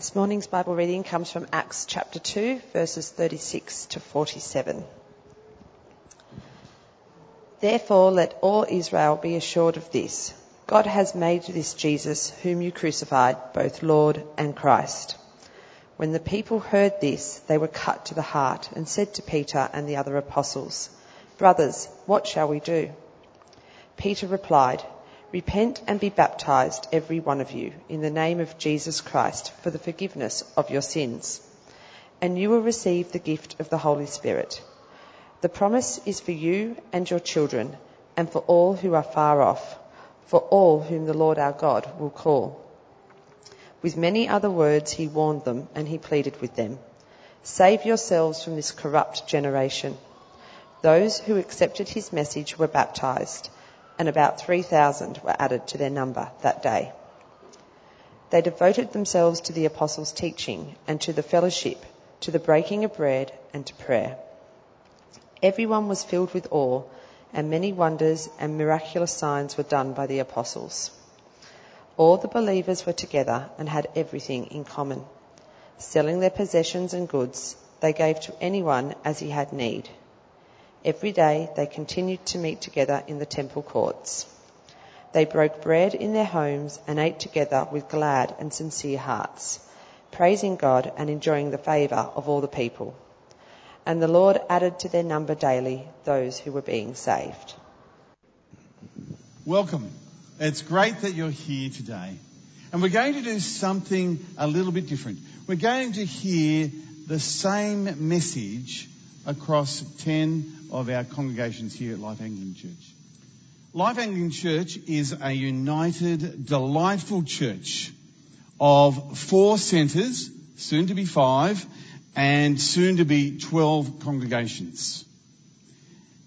This morning's Bible reading comes from Acts chapter 2, verses 36 to 47. Therefore, let all Israel be assured of this God has made this Jesus, whom you crucified, both Lord and Christ. When the people heard this, they were cut to the heart and said to Peter and the other apostles, Brothers, what shall we do? Peter replied, Repent and be baptized, every one of you, in the name of Jesus Christ for the forgiveness of your sins. And you will receive the gift of the Holy Spirit. The promise is for you and your children, and for all who are far off, for all whom the Lord our God will call. With many other words he warned them, and he pleaded with them, Save yourselves from this corrupt generation. Those who accepted his message were baptized and about 3,000 were added to their number that day. They devoted themselves to the apostles' teaching and to the fellowship, to the breaking of bread and to prayer. Everyone was filled with awe, and many wonders and miraculous signs were done by the apostles. All the believers were together and had everything in common. Selling their possessions and goods, they gave to anyone as he had need. Every day they continued to meet together in the temple courts. They broke bread in their homes and ate together with glad and sincere hearts, praising God and enjoying the favour of all the people. And the Lord added to their number daily those who were being saved. Welcome. It's great that you're here today. And we're going to do something a little bit different. We're going to hear the same message across 10 of our congregations here at Life Anglican Church. Life Anglican Church is a united, delightful church of four centres, soon to be five, and soon to be 12 congregations.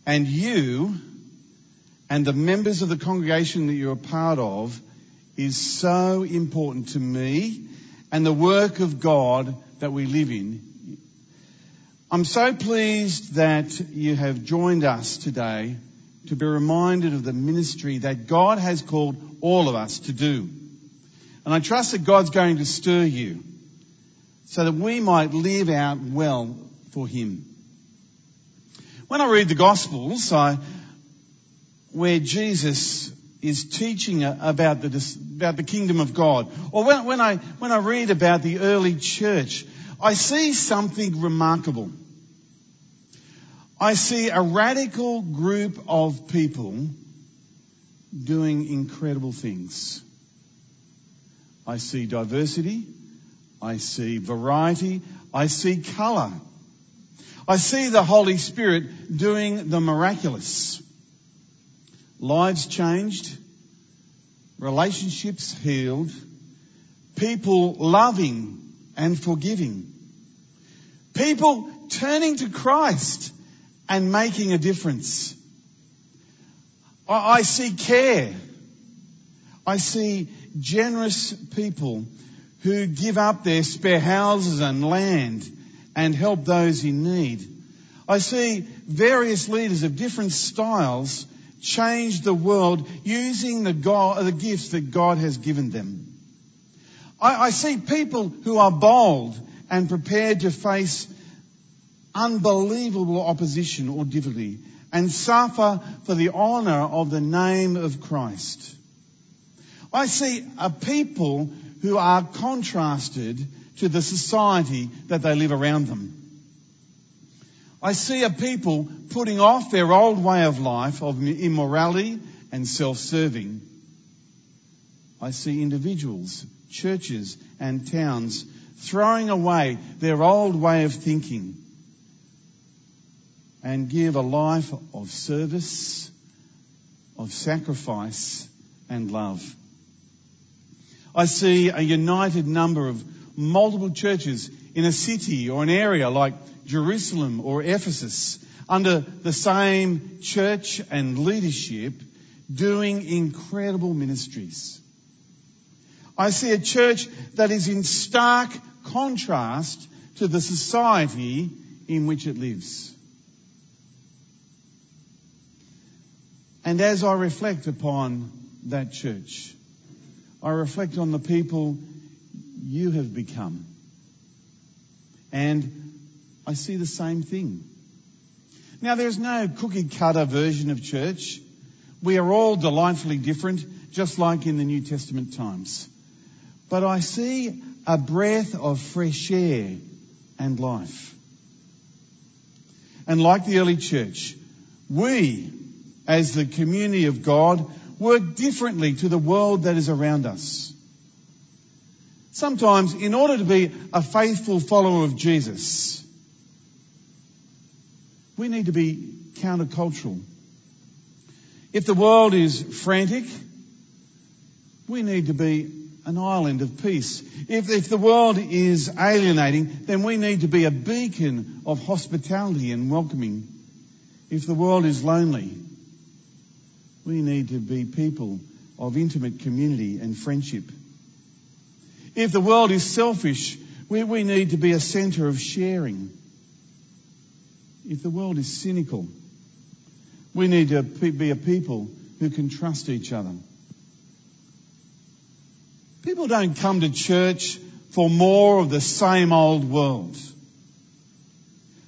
And you and the members of the congregation that you're a part of is so important to me and the work of God that we live in I'm so pleased that you have joined us today to be reminded of the ministry that God has called all of us to do. And I trust that God's going to stir you so that we might live out well for Him. When I read the Gospels, I, where Jesus is teaching about the, about the kingdom of God, or when, when, I, when I read about the early church, I see something remarkable. I see a radical group of people doing incredible things. I see diversity. I see variety. I see colour. I see the Holy Spirit doing the miraculous. Lives changed. Relationships healed. People loving and forgiving. People turning to Christ and making a difference. I see care. I see generous people who give up their spare houses and land and help those in need. I see various leaders of different styles change the world using the, God, the gifts that God has given them. I, I see people who are bold and prepared to face unbelievable opposition or difficulty and suffer for the honour of the name of Christ. I see a people who are contrasted to the society that they live around them. I see a people putting off their old way of life of immorality and self-serving. I see individuals, churches and towns throwing away their old way of thinking and give a life of service, of sacrifice and love. I see a united number of multiple churches in a city or an area like Jerusalem or Ephesus under the same church and leadership doing incredible ministries. I see a church that is in stark contrast to the society in which it lives. And as I reflect upon that church, I reflect on the people you have become. And I see the same thing. Now, there's no cookie cutter version of church. We are all delightfully different, just like in the New Testament times. But I see a breath of fresh air and life. And like the early church, we, as the community of God, work differently to the world that is around us. Sometimes, in order to be a faithful follower of Jesus, we need to be countercultural. If the world is frantic, we need to be an island of peace. If, if the world is alienating, then we need to be a beacon of hospitality and welcoming. If the world is lonely, we need to be people of intimate community and friendship. If the world is selfish, we, we need to be a centre of sharing. If the world is cynical, we need to be a people who can trust each other. People don't come to church for more of the same old world.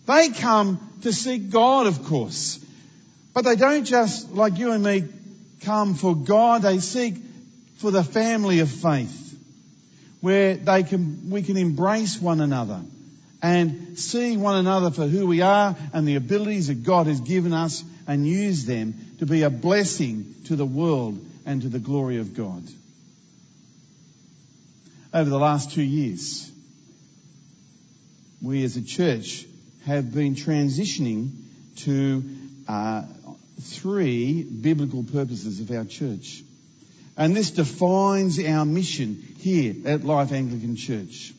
They come to seek God, of course. But they don't just, like you and me, come for God. They seek for the family of faith where they can, we can embrace one another and see one another for who we are and the abilities that God has given us and use them to be a blessing to the world and to the glory of God over the last two years, we as a church have been transitioning to uh, three biblical purposes of our church. And this defines our mission here at Life Anglican Church.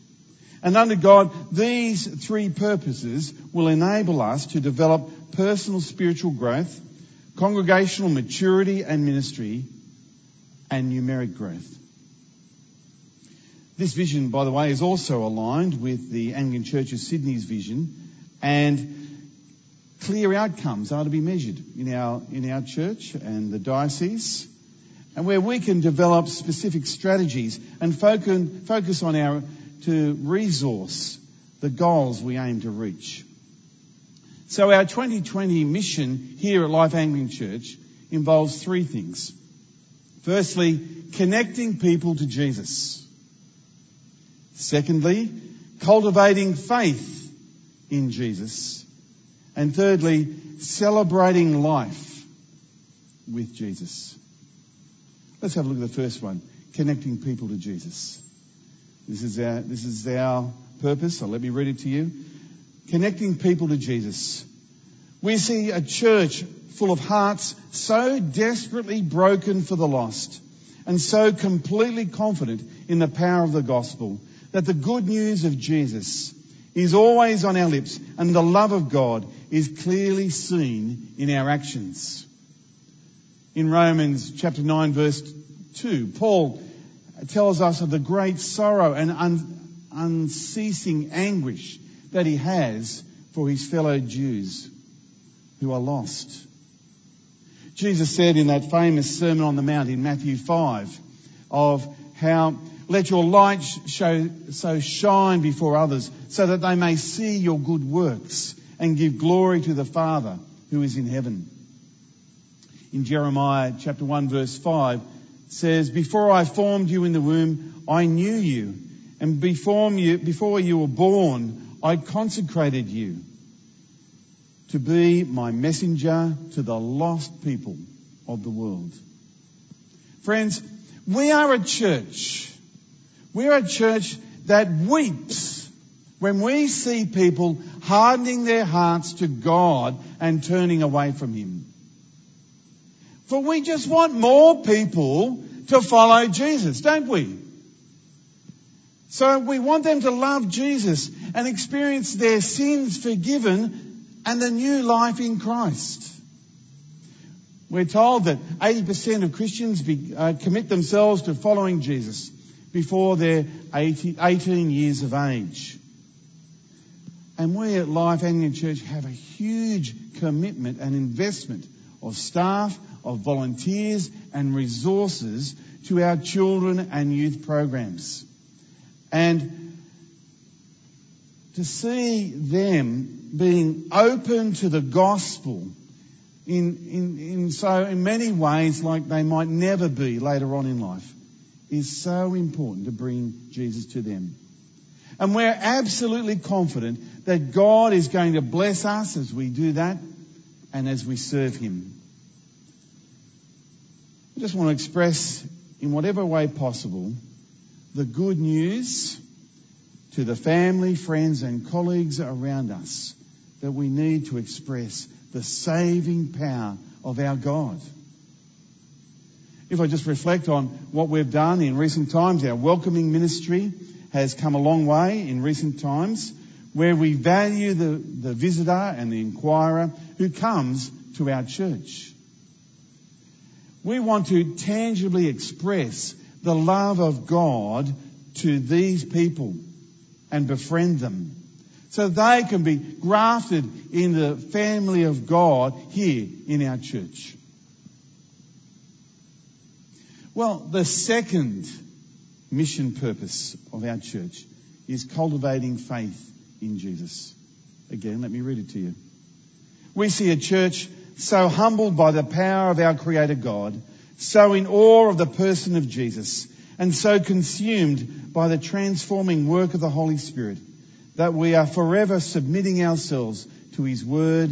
And under God, these three purposes will enable us to develop personal spiritual growth, congregational maturity and ministry, and numeric growth. This vision, by the way, is also aligned with the Anglican Church of Sydney's vision and clear outcomes are to be measured in our, in our church and the diocese and where we can develop specific strategies and focus, focus on our, to resource the goals we aim to reach. So our 2020 mission here at Life Anglican Church involves three things. Firstly, connecting people to Jesus. Secondly, cultivating faith in Jesus. And thirdly, celebrating life with Jesus. Let's have a look at the first one, connecting people to Jesus. This is our, this is our purpose, so let me read it to you. Connecting people to Jesus. We see a church full of hearts so desperately broken for the lost and so completely confident in the power of the gospel that the good news of Jesus is always on our lips and the love of God is clearly seen in our actions. In Romans chapter 9 verse 2, Paul tells us of the great sorrow and un- unceasing anguish that he has for his fellow Jews who are lost. Jesus said in that famous Sermon on the Mount in Matthew 5 of how let your light show, so shine before others so that they may see your good works and give glory to the Father who is in heaven. In Jeremiah chapter 1 verse 5 says, Before I formed you in the womb, I knew you. And before you, before you were born, I consecrated you to be my messenger to the lost people of the world. Friends, we are a church we're a church that weeps when we see people hardening their hearts to God and turning away from Him. For we just want more people to follow Jesus, don't we? So we want them to love Jesus and experience their sins forgiven and the new life in Christ. We're told that 80% of Christians be, uh, commit themselves to following Jesus before they're 18 years of age. And we at Life Anglican Church have a huge commitment and investment of staff, of volunteers and resources to our children and youth programs. And to see them being open to the gospel in, in, in so in many ways like they might never be later on in life is so important to bring Jesus to them. And we're absolutely confident that God is going to bless us as we do that and as we serve Him. I just want to express in whatever way possible the good news to the family, friends and colleagues around us that we need to express the saving power of our God. If I just reflect on what we've done in recent times, our welcoming ministry has come a long way in recent times where we value the, the visitor and the inquirer who comes to our church. We want to tangibly express the love of God to these people and befriend them so they can be grafted in the family of God here in our church. Well, the second mission purpose of our church is cultivating faith in Jesus. Again, let me read it to you. We see a church so humbled by the power of our Creator God, so in awe of the person of Jesus, and so consumed by the transforming work of the Holy Spirit that we are forever submitting ourselves to His Word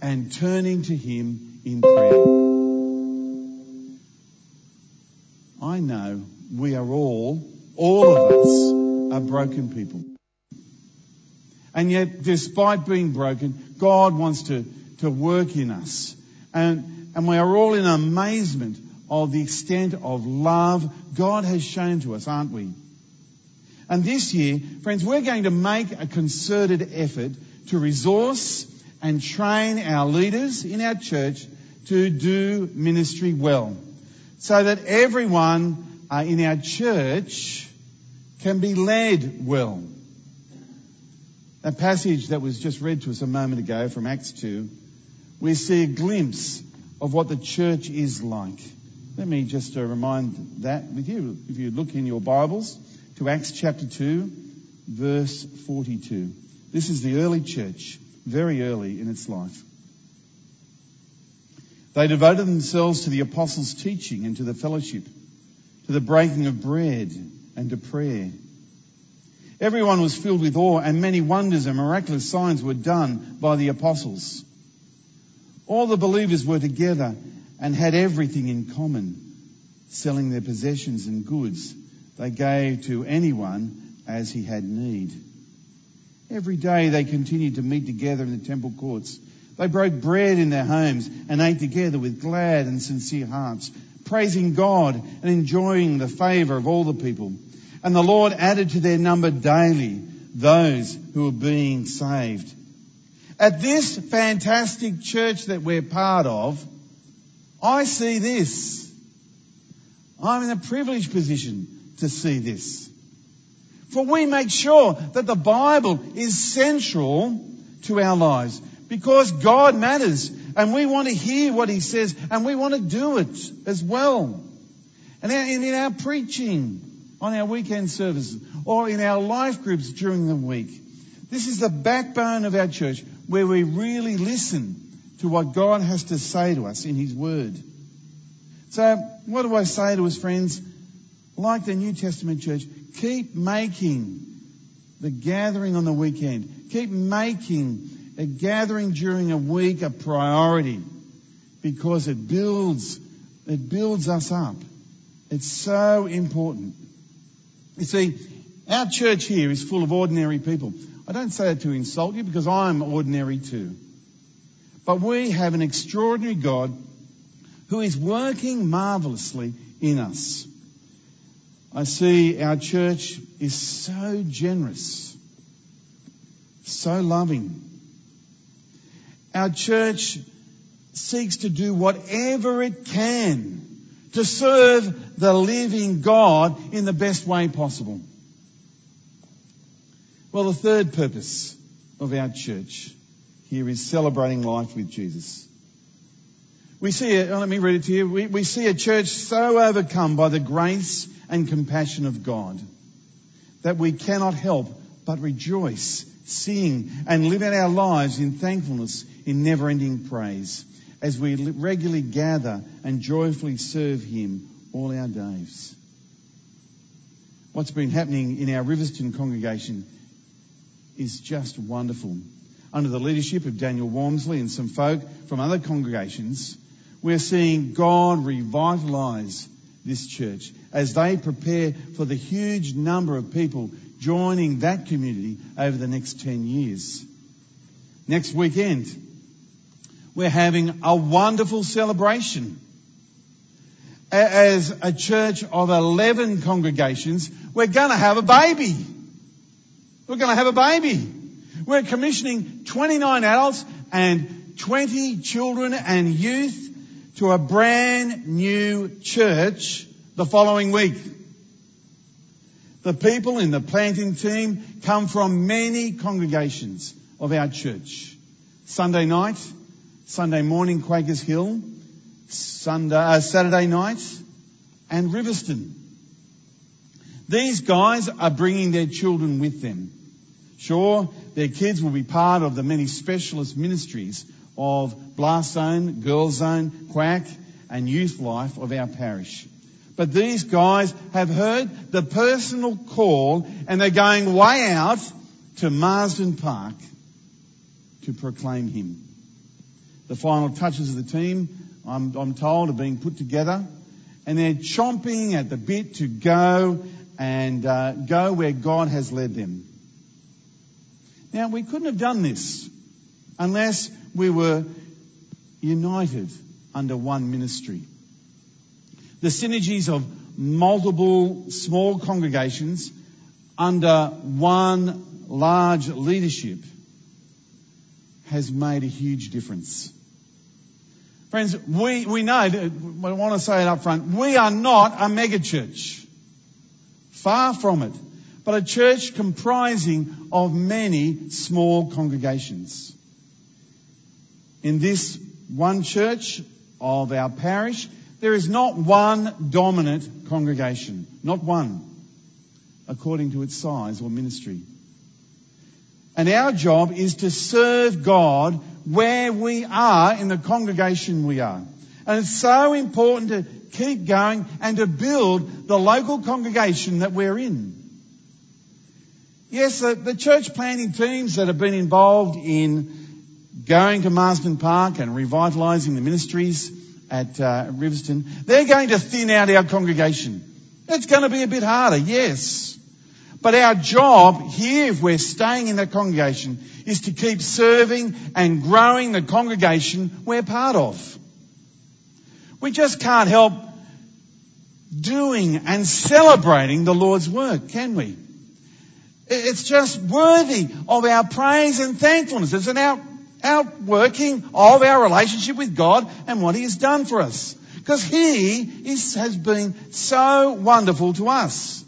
and turning to Him in prayer. I know we are all, all of us, are broken people. And yet, despite being broken, God wants to, to work in us. And, and we are all in amazement of the extent of love God has shown to us, aren't we? And this year, friends, we're going to make a concerted effort to resource and train our leaders in our church to do ministry well. So that everyone uh, in our church can be led well. That passage that was just read to us a moment ago from Acts 2, we see a glimpse of what the church is like. Let me just uh, remind that with you. If you look in your Bibles to Acts chapter 2, verse 42. This is the early church, very early in its life. They devoted themselves to the apostles' teaching and to the fellowship, to the breaking of bread and to prayer. Everyone was filled with awe and many wonders and miraculous signs were done by the apostles. All the believers were together and had everything in common, selling their possessions and goods they gave to anyone as he had need. Every day they continued to meet together in the temple courts. They broke bread in their homes and ate together with glad and sincere hearts, praising God and enjoying the favor of all the people. And the Lord added to their number daily those who were being saved. At this fantastic church that we're part of, I see this. I'm in a privileged position to see this. For we make sure that the Bible is central to our lives because God matters and we want to hear what He says and we want to do it as well. And in our preaching on our weekend services or in our life groups during the week, this is the backbone of our church where we really listen to what God has to say to us in His Word. So, what do I say to us, friends? like the New Testament church, keep making the gathering on the weekend, keep making a gathering during a week a priority because it builds, it builds us up. It's so important. You see, our church here is full of ordinary people. I don't say that to insult you because I'm ordinary too. But we have an extraordinary God who is working marvelously in us. I see our church is so generous, so loving. Our church seeks to do whatever it can to serve the living God in the best way possible. Well, the third purpose of our church here is celebrating life with Jesus. We see, a, oh, let me read it to you. We, we see a church so overcome by the grace and compassion of God that we cannot help but rejoice, sing, and live out our lives in thankfulness in never ending praise as we regularly gather and joyfully serve Him all our days. What's been happening in our Riverstone congregation is just wonderful. Under the leadership of Daniel Walmsley and some folk from other congregations, we're seeing God revitalise this church as they prepare for the huge number of people joining that community over the next 10 years. Next weekend, we're having a wonderful celebration. As a church of 11 congregations, we're going to have a baby. We're going to have a baby. We're commissioning 29 adults and 20 children and youth to a brand new church the following week. The people in the planting team come from many congregations of our church. Sunday night, Sunday morning Quakers Hill, Sunday, uh, Saturday night, and Riverstone. These guys are bringing their children with them. Sure, their kids will be part of the many specialist ministries of Blast Zone, Girls Zone, Quack, and Youth Life of our parish. But these guys have heard the personal call and they're going way out to Marsden Park to proclaim Him. The final touches of the team, I'm, I'm told, are being put together and they're chomping at the bit to go and uh, go where God has led them. Now, we couldn't have done this unless we were united under one ministry. The synergies of multiple small congregations under one large leadership has made a huge difference. Friends, we, we know, I want to say it up front, we are not a megachurch. Far from it. But a church comprising of many small congregations. In this one church of our parish, there is not one dominant congregation. Not one. According to its size or ministry. And our job is to serve God where we are in the congregation we are. And it's so important to keep going and to build the local congregation that we're in. Yes, the, the church planting teams that have been involved in going to Marsden Park and revitalising the ministries at uh, Riverstone, they're going to thin out our congregation. It's going to be a bit harder, yes. But our job here, if we're staying in that congregation, is to keep serving and growing the congregation we're part of. We just can't help doing and celebrating the Lord's work, can we? It's just worthy of our praise and thankfulness. It's an out, outworking of our relationship with God and what He has done for us. Because He is, has been so wonderful to us.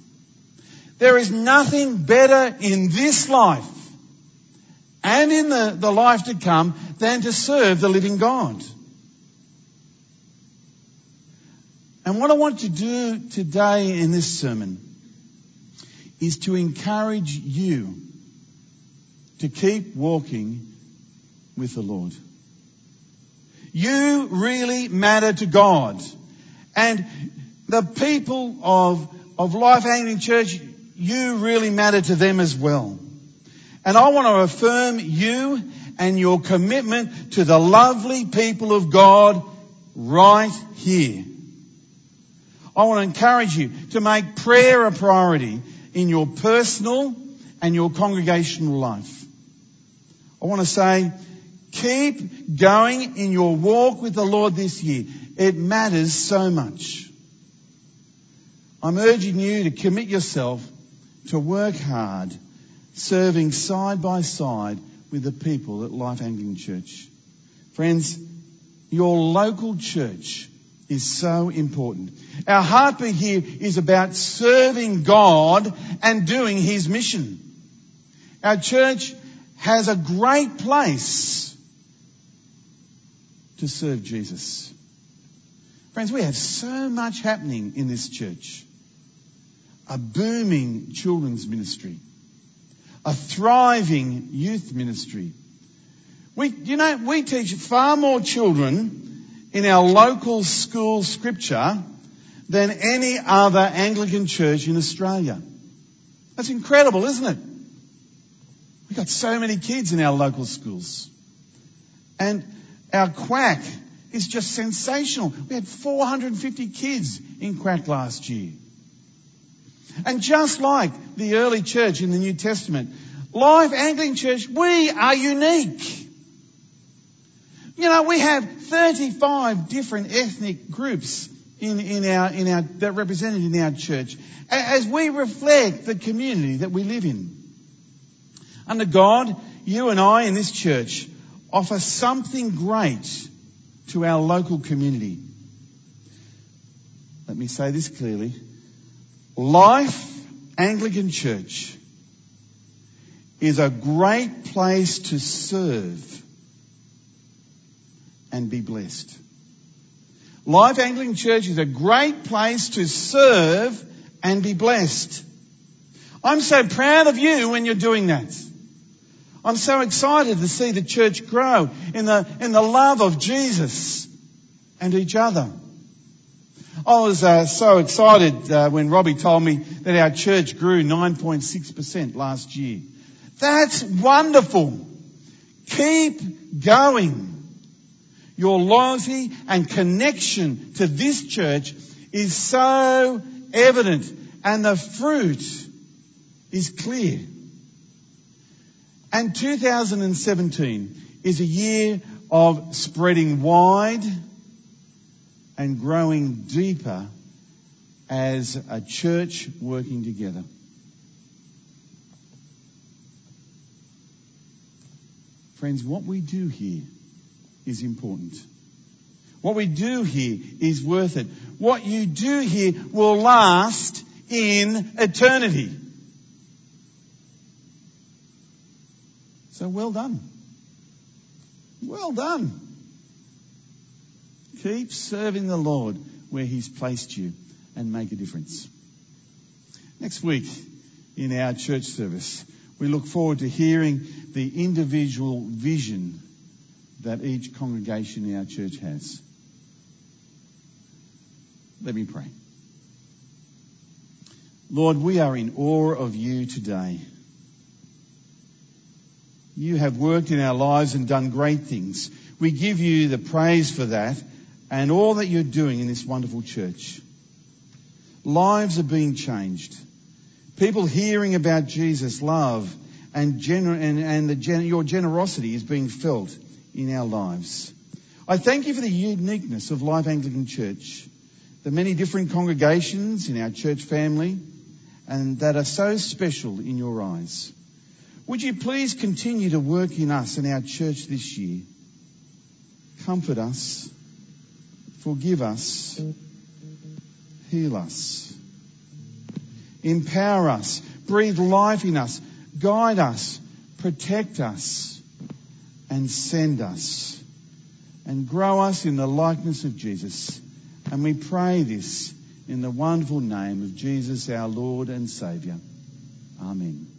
There is nothing better in this life and in the, the life to come than to serve the living God. And what I want to do today in this sermon is to encourage you to keep walking with the Lord. You really matter to God. And the people of, of Life Anglican Church, you really matter to them as well. And I want to affirm you and your commitment to the lovely people of God right here. I want to encourage you to make prayer a priority in your personal and your congregational life. I want to say, keep going in your walk with the Lord this year. It matters so much. I'm urging you to commit yourself to work hard, serving side by side with the people at Life Anglican Church. Friends, your local church is so important. Our heartbeat here is about serving God and doing His mission. Our church has a great place to serve Jesus. Friends, we have so much happening in this church. a booming children's ministry, a thriving youth ministry. We, you know, we teach far more children in our local school scripture than any other Anglican church in Australia. That's incredible, isn't it? We've got so many kids in our local schools. And our quack is just sensational. We had 450 kids in quack last year. And just like the early church in the New Testament, Life Anglican Church, we are unique. You know, we have 35 different ethnic groups in, in our, in our, that represented in our church as we reflect the community that we live in. Under God, you and I in this church offer something great to our local community. Let me say this clearly. Life Anglican Church is a great place to serve and be blessed. Life Anglican Church is a great place to serve and be blessed. I'm so proud of you when you're doing that. I'm so excited to see the church grow in the, in the love of Jesus and each other. I was uh, so excited uh, when Robbie told me that our church grew 9.6% last year. That's wonderful. Keep going. Your loyalty and connection to this church is so evident and the fruit is clear. And 2017 is a year of spreading wide and growing deeper as a church working together. Friends, what we do here is important. What we do here is worth it. What you do here will last in eternity. So well done. Well done. Keep serving the Lord where He's placed you and make a difference. Next week in our church service, we look forward to hearing the individual vision that each congregation in our church has. Let me pray. Lord, we are in awe of you today. You have worked in our lives and done great things. We give you the praise for that and all that you're doing in this wonderful church. Lives are being changed. People hearing about Jesus' love and, gener- and, and the, your generosity is being felt in our lives. I thank you for the uniqueness of Life Anglican Church, the many different congregations in our church family, and that are so special in your eyes. Would you please continue to work in us and our church this year? Comfort us, forgive us, heal us, empower us, breathe life in us, guide us, protect us, and send us, and grow us in the likeness of Jesus. And we pray this in the wonderful name of Jesus, our Lord and Saviour. Amen.